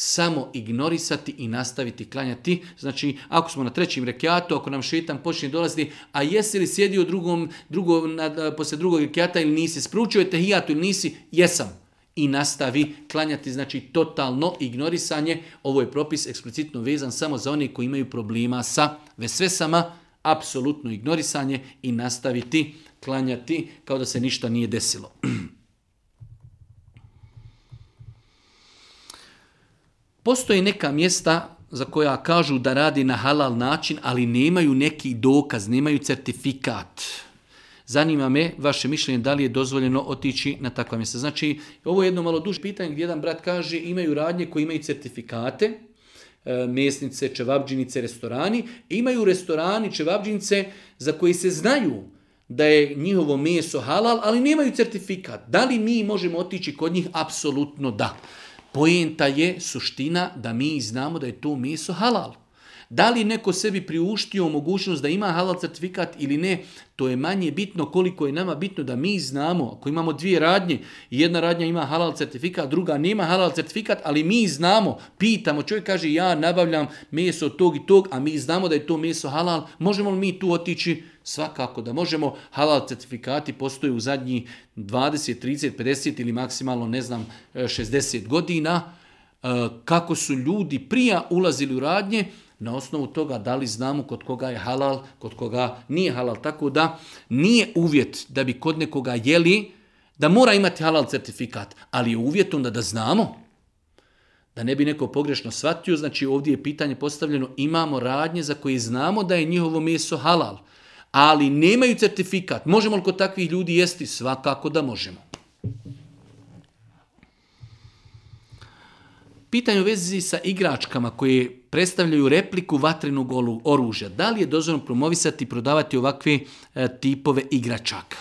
samo ignorisati i nastaviti klanjati. Znači, ako smo na trećim rekiatu, ako nam šetan počne dolaziti, a jesi li sjedio drugom, drugo, nad, posle drugog rekiata ili nisi, spručio je tehijatu ili nisi, jesam. I nastavi klanjati, znači totalno ignorisanje. Ovo je propis eksplicitno vezan samo za one koji imaju problema sa vesvesama, apsolutno ignorisanje i nastaviti klanjati kao da se ništa nije desilo. Postoje neka mjesta za koja kažu da radi na halal način, ali nemaju neki dokaz, nemaju certifikat. Zanima me vaše mišljenje da li je dozvoljeno otići na takva mjesta. Znači, ovo je jedno malo duž pitanje gdje jedan brat kaže imaju radnje koji imaju certifikate, e, mesnice, čevabđinice, restorani. Imaju restorani, čevabđinice za koji se znaju da je njihovo meso halal, ali nemaju certifikat. Da li mi možemo otići kod njih? Apsolutno da. Da. Poenta je, suština, da mi znamo da je to meso halal. Da li neko sebi priuštio mogućnost da ima halal certifikat ili ne, to je manje bitno koliko je nama bitno da mi znamo, ako imamo dvije radnje, jedna radnja ima halal certifikat, druga nema halal certifikat, ali mi znamo, pitamo, čovjek kaže ja nabavljam meso tog i tog, a mi znamo da je to meso halal, možemo li mi tu otići, svakako da možemo. Halal certifikati postoje u zadnji 20, 30, 50 ili maksimalno ne znam 60 e, godina. E, kako su ljudi prija ulazili u radnje, na osnovu toga da li znamo kod koga je halal, kod koga nije halal. Tako da nije uvjet da bi kod nekoga jeli da mora imati halal certifikat, ali je uvjet onda da znamo. Da ne bi neko pogrešno shvatio, znači ovdje je pitanje postavljeno imamo radnje za koje znamo da je njihovo meso halal ali nemaju certifikat. Možemo li kod takvih ljudi jesti? Svakako da možemo. Pitanje u vezi sa igračkama koje predstavljaju repliku vatrenog oružja. Da li je dozvoljno promovisati i prodavati ovakve e, tipove igračaka?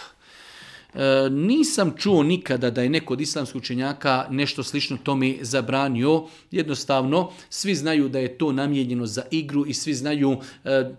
E, nisam čuo nikada da je neko od islamskih učenjaka nešto slično tome zabranio. Jednostavno, svi znaju da je to namjenjeno za igru i svi znaju... E,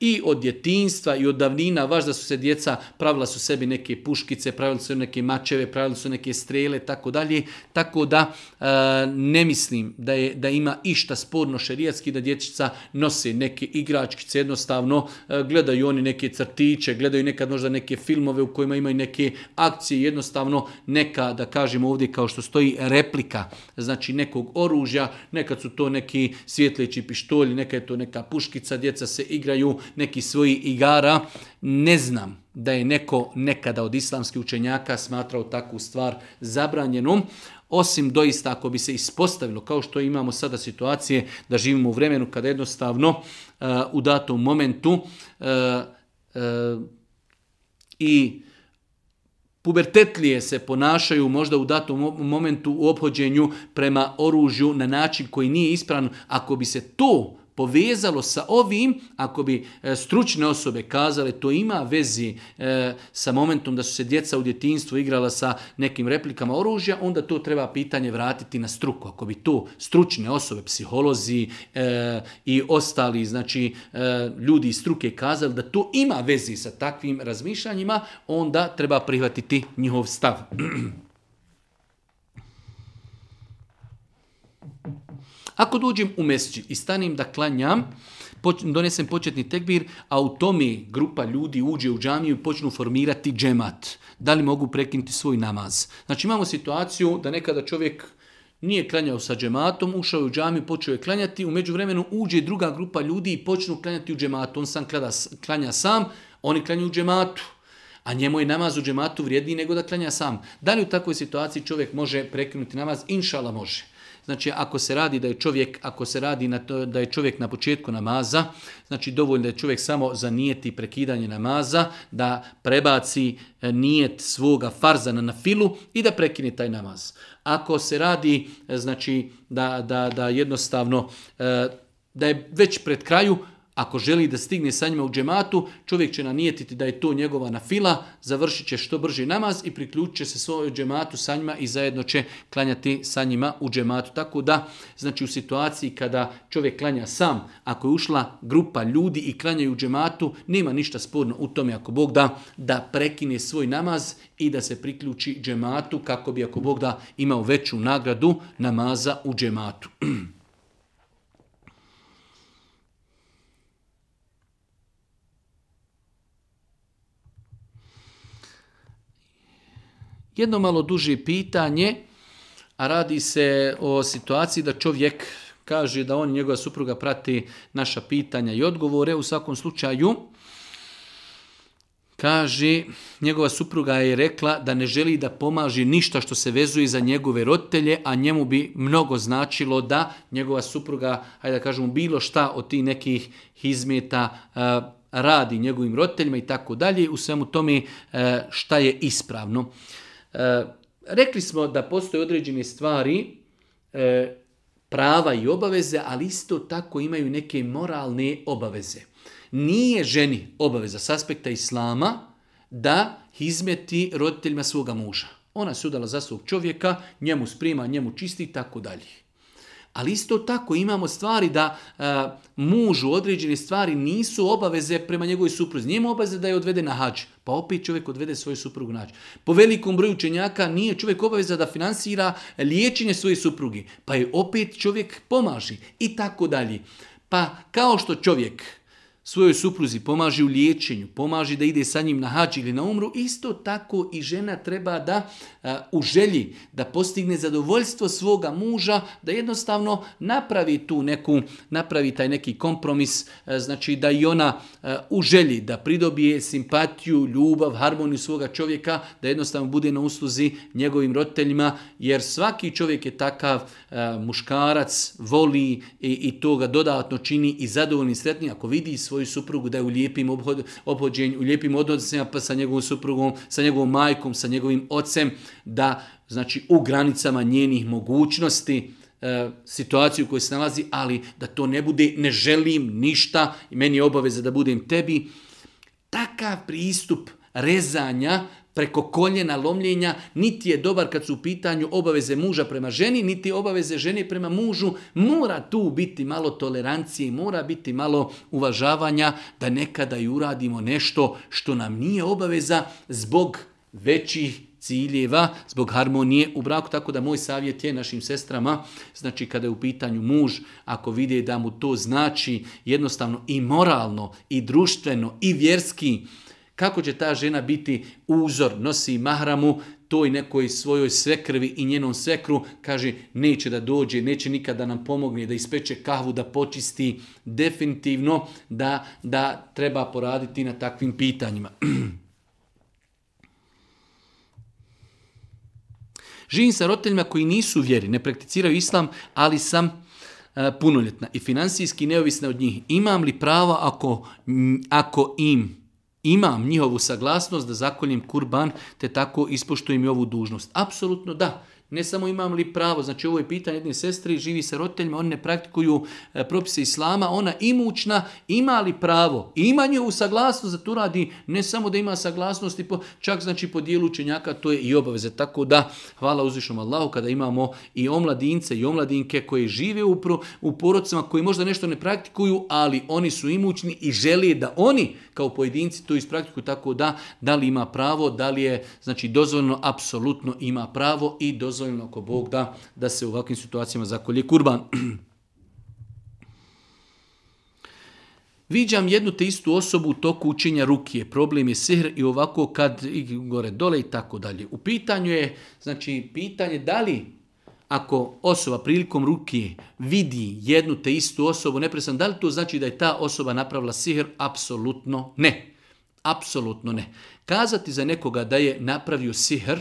i od djetinstva i od davnina vaš da su se djeca pravila su sebi neke puškice, pravili su neke mačeve, pravili su neke strele, tako dalje. Tako da e, ne mislim da je da ima išta sporno šerijatski da dječica nose neke igračkice jednostavno, e, gledaju oni neke crtiće, gledaju nekad možda neke filmove u kojima imaju neke akcije jednostavno neka, da kažemo ovdje kao što stoji replika, znači nekog oružja, nekad su to neki svjetleći pištolji, neka je to neka puškica, djeca se igraju neki svoji igara. Ne znam da je neko nekada od islamskih učenjaka smatrao takvu stvar zabranjenom. Osim doista ako bi se ispostavilo, kao što imamo sada situacije, da živimo u vremenu kada jednostavno uh, u datom momentu uh, uh, i pubertetlije se ponašaju možda u datom momentu u obhođenju prema oružju na način koji nije ispravno, ako bi se to uh, povezalo sa ovim, ako bi e, stručne osobe kazale to ima vezi e, sa momentom da su se djeca u djetinstvu igrala sa nekim replikama oružja, onda to treba pitanje vratiti na struku. Ako bi to stručne osobe, psiholozi e, i ostali znači ljudi iz struke kazali da to ima vezi sa takvim razmišljanjima, onda treba prihvatiti njihov stav. Ako dođem u mesečin i stanem da klanjam, donesem početni tekbir, a u tome grupa ljudi uđe u džamiju i počnu formirati džemat. Da li mogu prekinuti svoj namaz? Znači imamo situaciju da nekada čovjek nije klanjao sa džematom, ušao u džamiju, počeo je klanjati, umeđu vremenu uđe druga grupa ljudi i počnu klanjati u džematu. On sam klada, klanja sam, oni klanju u džematu. A njemu je namaz u džematu vrijedniji nego da klanja sam. Da li u takvoj situaciji čovjek može prekinuti namaz? Inšala može. Znači ako se radi da je čovjek, ako se radi na to, da je čovjek na početku namaza, znači dovoljno da je čovjek samo zanijeti prekidanje namaza, da prebaci eh, nijet svoga farza na nafilu i da prekine taj namaz. Ako se radi eh, znači da, da, da jednostavno eh, da je već pred kraju Ako želi da stigne sa njima u džematu, čovjek će nanijetiti da je to njegova nafila, završit će što brži namaz i priključit će se svoju džematu sa njima i zajedno će klanjati sa njima u džematu. Tako da, znači u situaciji kada čovjek klanja sam, ako je ušla grupa ljudi i klanjaju u džematu, nema ništa sporno u tome ako Bog da, da prekine svoj namaz i da se priključi džematu kako bi ako Bog da imao veću nagradu namaza u džematu. Jedno malo duže pitanje, a radi se o situaciji da čovjek kaže da on i njegova supruga prati naša pitanja i odgovore. U svakom slučaju, kaže, njegova supruga je rekla da ne želi da pomaži ništa što se vezuje za njegove rotelje, a njemu bi mnogo značilo da njegova supruga, hajde da kažemo, bilo šta od tih nekih izmeta e, radi njegovim roteljima i tako dalje, u svemu tome e, šta je ispravno. Eh, rekli smo da postoje određene stvari, e, prava i obaveze, ali isto tako imaju neke moralne obaveze. Nije ženi obaveza s aspekta islama da izmeti roditeljima svoga muža. Ona se udala za svog čovjeka, njemu sprima, njemu čisti i tako dalje. Ali isto tako imamo stvari da e, mužu određene stvari nisu obaveze prema njegovoj supruzi. Njemu obaveze da je odvede na hađ, pa opet čovjek odvede svoju suprugu na hađ. Po velikom broju učenjaka nije čovjek obaveza da finansira liječenje svoje supruge, pa je opet čovjek pomaži i tako dalje. Pa kao što čovjek svojoj supruzi pomaže u liječenju, pomaže da ide sa njim na hađ ili na umru, isto tako i žena treba da u želji da postigne zadovoljstvo svoga muža, da jednostavno napravi tu neku, napravi taj neki kompromis, znači da i ona u želji da pridobije simpatiju, ljubav, harmoniju svoga čovjeka, da jednostavno bude na usluzi njegovim roditeljima, jer svaki čovjek je takav muškarac, voli i, i to ga dodatno čini i zadovoljni sretni ako vidi svoj svoju suprugu da je u lijepim obhođenju, u lijepim odnosima pa sa njegovom suprugom, sa njegovom majkom, sa njegovim ocem, da znači u granicama njenih mogućnosti e, situaciju u kojoj se nalazi, ali da to ne bude, ne želim ništa i meni je obaveza da budem tebi. Takav pristup rezanja, preko koljena lomljenja, niti je dobar kad su u pitanju obaveze muža prema ženi, niti obaveze žene prema mužu, mora tu biti malo tolerancije i mora biti malo uvažavanja da nekada i uradimo nešto što nam nije obaveza zbog većih ciljeva, zbog harmonije u braku, tako da moj savjet je našim sestrama, znači kada je u pitanju muž, ako vide da mu to znači jednostavno i moralno, i društveno, i vjerski, Kako će ta žena biti uzor, nosi mahramu toj nekoj svojoj svekrvi i njenom svekru, kaže neće da dođe, neće nikada nam pomogni da ispeče kahvu, da počisti definitivno da, da treba poraditi na takvim pitanjima. Živim sa roditeljima koji nisu vjeri, ne prakticiraju islam, ali sam e, punoljetna i finansijski neovisna od njih. Imam li pravo ako, m, ako im imam njihovu saglasnost da zakoljem kurban te tako ispoštujem i ovu dužnost. Apsolutno da. Ne samo imam li pravo, znači ovo je pitanje jedne sestri, živi sa roditeljima, oni ne praktikuju e, propise islama, ona imućna, ima li pravo, ima nju u saglasnost da tu radi, ne samo da ima saglasnost, po, čak znači po dijelu učenjaka to je i obaveze. Tako da, hvala uzvišom Allahu kada imamo i omladince i omladinke koje žive u, pro, u porodcima, koji možda nešto ne praktikuju, ali oni su imućni i želije da oni kao pojedinci to ispraktikuju, tako da, da li ima pravo, da li je, znači dozvoljno, apsolutno ima pravo i dozvoljno dozvoljeno ako Bog da, da se u ovakvim situacijama zakolje kurban. Viđam jednu te istu osobu u toku učinja rukije. Problem je sihr i ovako kad i gore dole i tako dalje. U pitanju je, znači pitanje da li ako osoba prilikom rukije vidi jednu te istu osobu, nepresan, da li to znači da je ta osoba napravila sihr? Apsolutno ne. Apsolutno ne. Kazati za nekoga da je napravio sihr,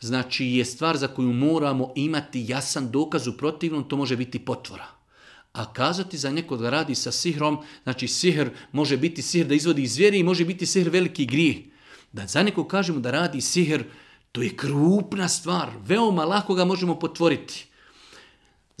znači je stvar za koju moramo imati jasan dokaz u protivnom, to može biti potvora. A kazati za neko da radi sa sihrom, znači sihr može biti sihr da izvodi zvijeri i može biti sihr veliki grijeh. Da za neko kažemo da radi sihr, to je krupna stvar, veoma lako ga možemo potvoriti.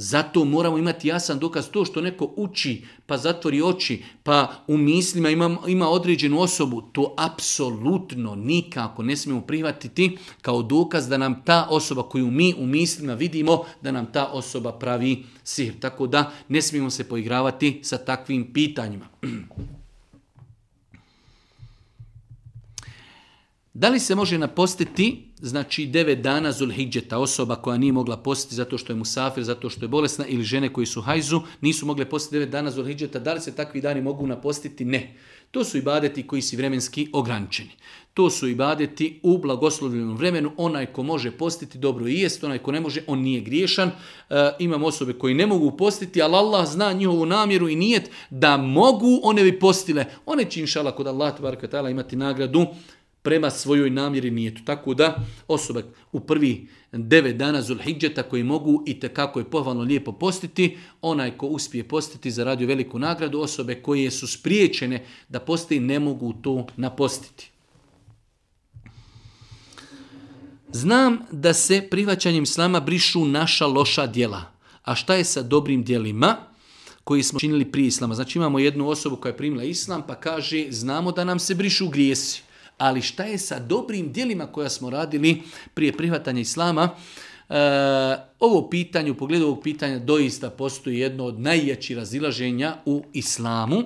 Zato moramo imati jasan dokaz to što neko uči, pa zatvori oči, pa u mislima ima, ima određenu osobu. To apsolutno nikako ne smijemo prihvatiti kao dokaz da nam ta osoba koju mi u mislima vidimo, da nam ta osoba pravi sihr. Tako da ne smijemo se poigravati sa takvim pitanjima. Da li se može napostiti znači devet dana Zulhidžeta, osoba koja nije mogla postiti zato što je musafir, zato što je bolesna ili žene koji su hajzu, nisu mogle postiti devet dana Zulhidžeta, da li se takvi dani mogu napostiti? Ne. To su ibadeti koji si vremenski ograničeni. To su ibadeti u blagoslovljenom vremenu, onaj ko može postiti dobro i jest, onaj ko ne može, on nije griješan. E, imam osobe koji ne mogu postiti, ali Allah zna njihovu namjeru i nijet da mogu, one bi postile. One će inšala kod Allah imati nagradu, prema svojoj namjeri nijetu. Tako da osobe u prvi 9 dana Zulhidžeta koji mogu i kako je pohvalno lijepo postiti, onaj ko uspije postiti za radio veliku nagradu, osobe koje su spriječene da posti ne mogu to napostiti. Znam da se prihvaćanjem slama brišu naša loša djela. A šta je sa dobrim djelima? koji smo činili prije islama. Znači imamo jednu osobu koja je primila islam pa kaže znamo da nam se brišu grijesi ali šta je sa dobrim dijelima koja smo radili prije prihvatanja islama? E, ovo pitanje, u pogledu ovog pitanja, doista postoji jedno od najjačih razilaženja u islamu.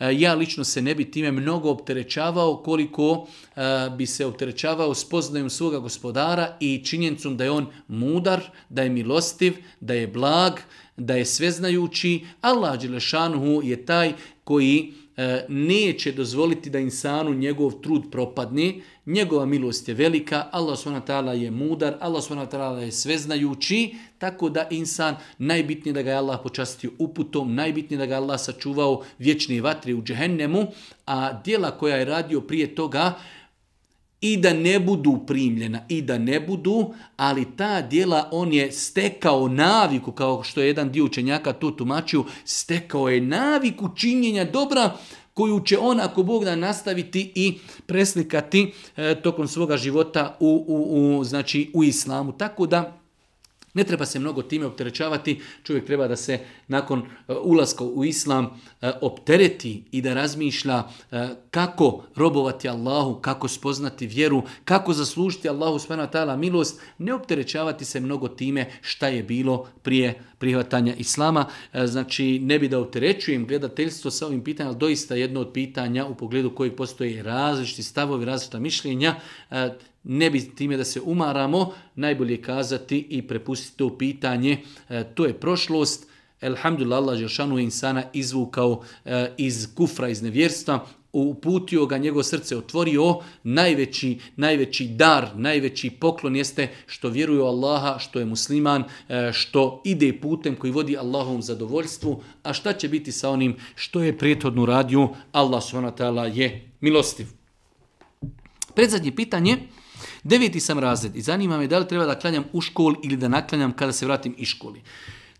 E, ja lično se ne bi time mnogo opterećavao koliko e, bi se opterećavao spoznajom svoga gospodara i činjencom da je on mudar, da je milostiv, da je blag, da je sveznajući. Allah Đelešanuhu je taj koji... E, neće dozvoliti da insanu njegov trud propadne. Njegova milost je velika, Allah s.w.t. je mudar, Allah s.w.t. je sveznajući, tako da insan, najbitnije da ga je Allah počastio uputom, najbitnije da ga Allah sačuvao vječne vatre u džehennemu, a dijela koja je radio prije toga, uh, i da ne budu primljena i da ne budu, ali ta dijela on je stekao naviku, kao što je jedan dio učenjaka tu tumačio, stekao je naviku činjenja dobra koju će on, ako Bog da, nastaviti i preslikati e, tokom svoga života u, u, u, znači, u islamu. Tako da, Ne treba se mnogo time opterećavati, čovjek treba da se nakon eh, ulaska u islam eh, optereti i da razmišlja eh, kako robovati Allahu, kako spoznati vjeru, kako zaslužiti Allahu s.w.t. milost, ne opterećavati se mnogo time šta je bilo prije prihvatanja islama. Znači, ne bi da opterećujem gledateljstvo sa ovim pitanjem, ali doista jedno od pitanja u pogledu kojeg postoje različiti stavovi, različita mišljenja, ne bi time da se umaramo, najbolje kazati i prepustiti to pitanje, e, to je prošlost, Elhamdulillah, Allah Žešanu je insana izvukao e, iz kufra, iz nevjerstva, uputio ga, njegovo srce otvorio, najveći, najveći dar, najveći poklon jeste što vjeruje Allaha, što je musliman, e, što ide putem koji vodi Allahovom zadovoljstvu, a šta će biti sa onim što je prijetodnu radiju, Allah s.w.t. je milostiv. Predzadnje pitanje, Deveti sam razred i zanima me da li treba da klanjam u školi ili da naklanjam kada se vratim iz školi.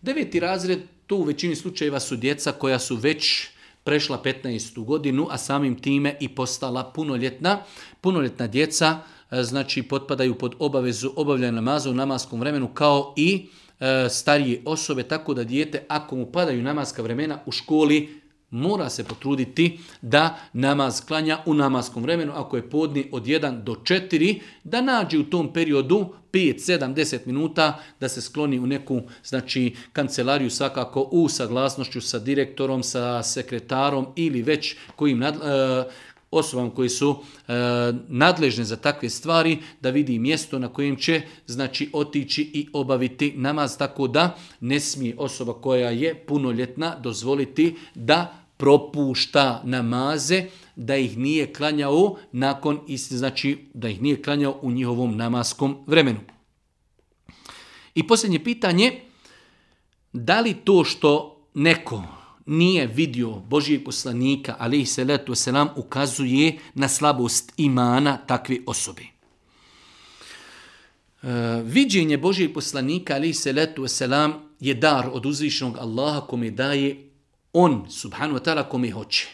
Deveti razred, to u većini slučajeva su djeca koja su već prešla 15. godinu, a samim time i postala punoljetna. Punoljetna djeca e, znači potpadaju pod obavezu obavljanja namaza u namaskom vremenu kao i e, starije osobe, tako da dijete ako mu padaju namaska vremena u školi mora se potruditi da namaz klanja u namaskom vremenu, ako je podni od 1 do 4, da nađe u tom periodu 5, 7, 10 minuta da se skloni u neku znači kancelariju svakako u saglasnošću sa direktorom, sa sekretarom ili već kojim nad, e, osobam koji su e, nadležne za takve stvari, da vidi mjesto na kojem će znači otići i obaviti namaz, tako da ne smije osoba koja je punoljetna dozvoliti da propušta namaze da ih nije klanjao nakon znači da ih nije klanjao u njihovom namaskom vremenu. I posljednje pitanje, da li to što neko nije vidio Božijeg poslanika, ali i salatu wasalam, ukazuje na slabost imana takve osobe? E, viđenje Božijeg poslanika, ali i salatu wasalam, je dar od uzvišnog Allaha kome daje on, subhanu wa ta'ala, kome hoće.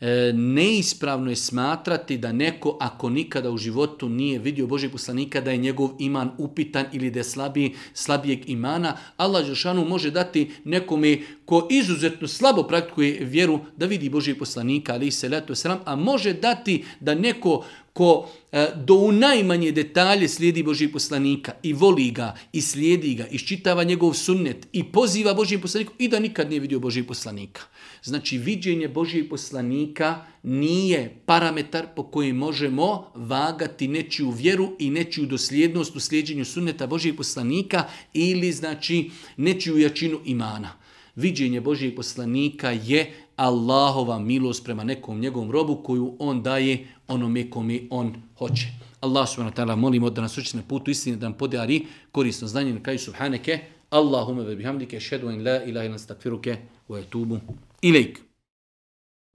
E, neispravno je smatrati da neko, ako nikada u životu nije vidio Božeg poslanika, da je njegov iman upitan ili da je slabiji, slabijeg imana, Allah Žešanu može dati nekome ko izuzetno slabo praktikuje vjeru da vidi Božeg poslanika, ali i selatu selam, a može dati da neko ko e, do u najmanje detalje slijedi Boži poslanika i voli ga i slijedi ga, iščitava njegov sunnet i poziva Boži poslanika i da nikad nije vidio Boži poslanika. Znači, viđenje Boži poslanika nije parametar po kojem možemo vagati nečiju vjeru i nečiju dosljednost u slijedjenju sunneta Boži poslanika ili znači nečiju jačinu imana. Viđenje Boži poslanika je Allahova milost prema nekom njegovom robu koju on daje onome kome on hoće. Allah subhanahu wa ta'ala molimo da nas uči na putu istine, da nam podari korisno znanje na kraju subhaneke. Allahumma wa bihamdike, šedu in la ilaha ilan stakfiruke, wa etubu ilaik.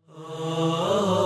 Allahumma